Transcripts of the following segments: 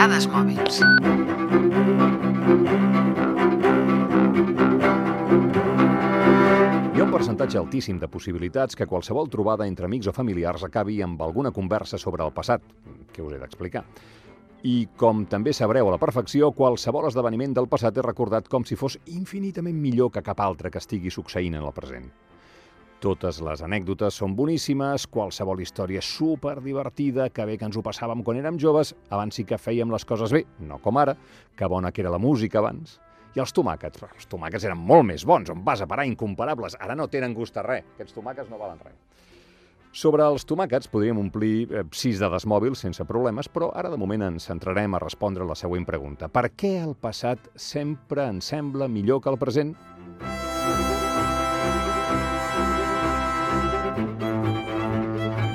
Dades mòbils. Hi ha un percentatge altíssim de possibilitats que qualsevol trobada entre amics o familiars acabi amb alguna conversa sobre el passat, que us he d'explicar. I, com també sabreu a la perfecció, qualsevol esdeveniment del passat és recordat com si fos infinitament millor que cap altre que estigui succeint en el present. Totes les anècdotes són boníssimes, qualsevol història super divertida, que bé que ens ho passàvem quan érem joves, abans sí que fèiem les coses bé, no com ara, que bona que era la música abans. I els tomàquets, els tomàquets eren molt més bons, on vas a parar, incomparables, ara no tenen gust a res, aquests tomàquets no valen res. Sobre els tomàquets podríem omplir eh, sis dades mòbils sense problemes, però ara de moment ens centrarem a respondre la següent pregunta. Per què el passat sempre ens sembla millor que el present?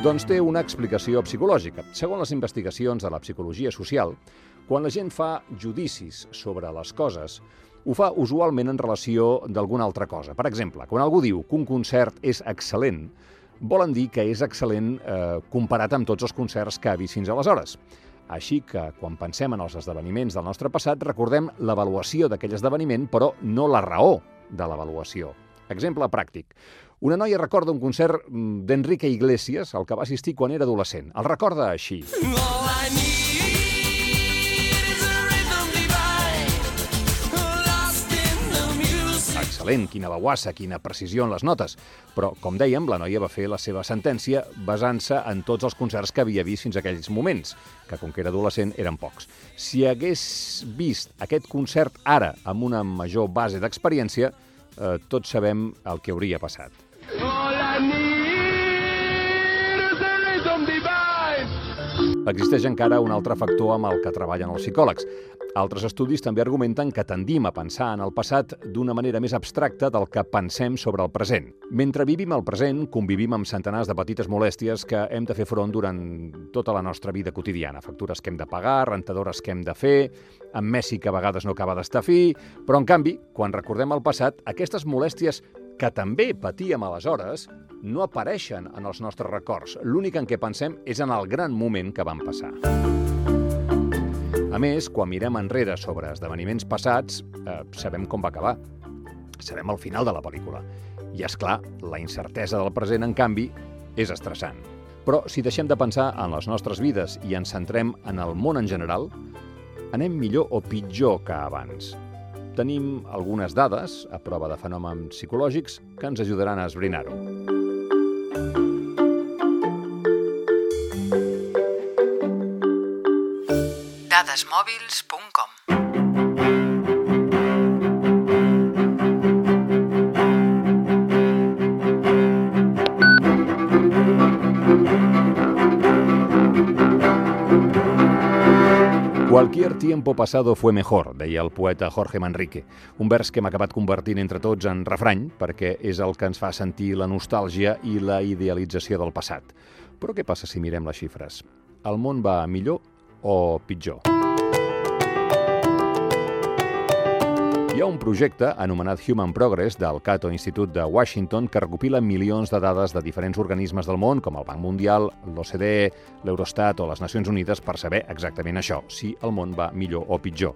Doncs té una explicació psicològica. Segons les investigacions de la psicologia social, quan la gent fa judicis sobre les coses, ho fa usualment en relació d'alguna altra cosa. Per exemple, quan algú diu que un concert és excel·lent, volen dir que és excel·lent eh, comparat amb tots els concerts que ha vist fins aleshores. Així que, quan pensem en els esdeveniments del nostre passat, recordem l'avaluació d'aquell esdeveniment, però no la raó de l'avaluació. Exemple pràctic. Una noia recorda un concert mm, d'Enrique Iglesias, al que va assistir quan era adolescent. El recorda així. Excel·lent, quina bauassa, quina precisió en les notes. Però, com dèiem, la noia va fer la seva sentència basant-se en tots els concerts que havia vist fins aquells moments, que com que era adolescent eren pocs. Si hagués vist aquest concert ara amb una major base d'experiència, eh, tots sabem el que hauria passat. Existeix encara un altre factor amb el que treballen els psicòlegs. Altres estudis també argumenten que tendim a pensar en el passat d'una manera més abstracta del que pensem sobre el present. Mentre vivim el present, convivim amb centenars de petites molèsties que hem de fer front durant tota la nostra vida quotidiana. Factures que hem de pagar, rentadores que hem de fer, amb Messi que a vegades no acaba d'estar fi... Però, en canvi, quan recordem el passat, aquestes molèsties que també patíem aleshores no apareixen en els nostres records. L'únic en què pensem és en el gran moment que van passar. A més, quan mirem enrere sobre esdeveniments passats, eh, sabem com va acabar. Sabem el final de la pel·lícula. I, és clar, la incertesa del present, en canvi, és estressant. Però si deixem de pensar en les nostres vides i ens centrem en el món en general, anem millor o pitjor que abans. Tenim algunes dades, a prova de fenòmens psicològics, que ens ajudaran a esbrinar-ho. Dadesmòbils.com Cualquier tiempo pasado fue mejor, deia el poeta Jorge Manrique, un vers que hem acabat convertint entre tots en refrany perquè és el que ens fa sentir la nostàlgia i la idealització del passat. Però què passa si mirem les xifres? El món va millor o pitjor? Hi ha un projecte anomenat Human Progress del Cato Institute de Washington que recopila milions de dades de diferents organismes del món, com el Banc Mundial, l'OCDE, l'Eurostat o les Nacions Unides, per saber exactament això, si el món va millor o pitjor.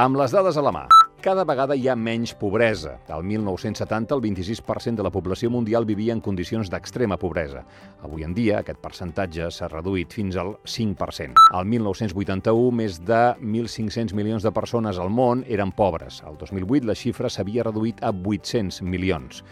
Amb les dades a la mà, cada vegada hi ha menys pobresa. Al 1970, el 26% de la població mundial vivia en condicions d'extrema pobresa. Avui en dia, aquest percentatge s'ha reduït fins al 5%. Al 1981, més de 1.500 milions de persones al món eren pobres. Al 2008, la xifra s'havia reduït a 800 milions.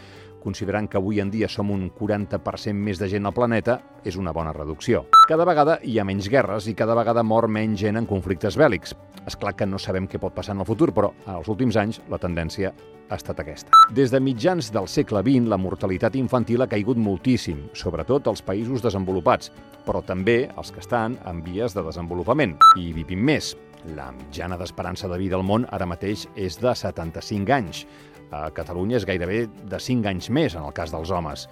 Considerant que avui en dia som un 40% més de gent al planeta, és una bona reducció. Cada vegada hi ha menys guerres i cada vegada mor menys gent en conflictes bèl·lics. És clar que no sabem què pot passar en el futur, però els últims anys la tendència ha estat aquesta. Des de mitjans del segle XX, la mortalitat infantil ha caigut moltíssim, sobretot als països desenvolupats, però també els que estan en vies de desenvolupament. I vivim més. La mitjana d'esperança de vida al món ara mateix és de 75 anys. A Catalunya és gairebé de 5 anys més en el cas dels homes.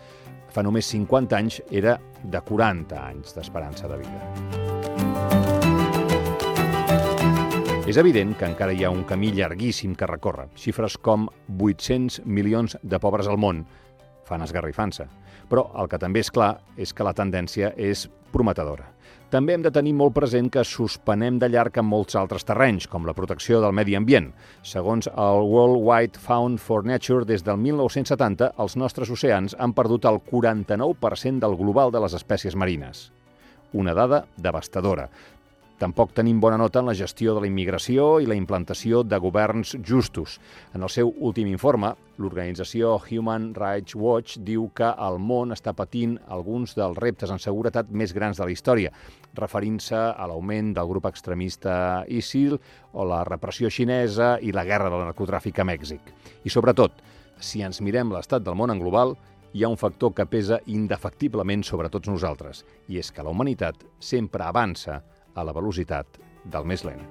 Fa només 50 anys era de 40 anys d'esperança de vida. És evident que encara hi ha un camí llarguíssim que recórrer. Xifres com 800 milions de pobres al món fan esgarrifant-se. Però el que també és clar és que la tendència és prometedora. També hem de tenir molt present que suspenem de llarg en molts altres terrenys, com la protecció del medi ambient. Segons el World Wide Fund for Nature, des del 1970, els nostres oceans han perdut el 49% del global de les espècies marines. Una dada devastadora. Tampoc tenim bona nota en la gestió de la immigració i la implantació de governs justos. En el seu últim informe, l'organització Human Rights Watch diu que el món està patint alguns dels reptes en seguretat més grans de la història, referint-se a l'augment del grup extremista ISIL o la repressió xinesa i la guerra del narcotràfic a Mèxic. I sobretot, si ens mirem l'estat del món en global, hi ha un factor que pesa indefectiblement sobre tots nosaltres, i és que la humanitat sempre avança a la velocitat del més lent.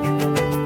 Música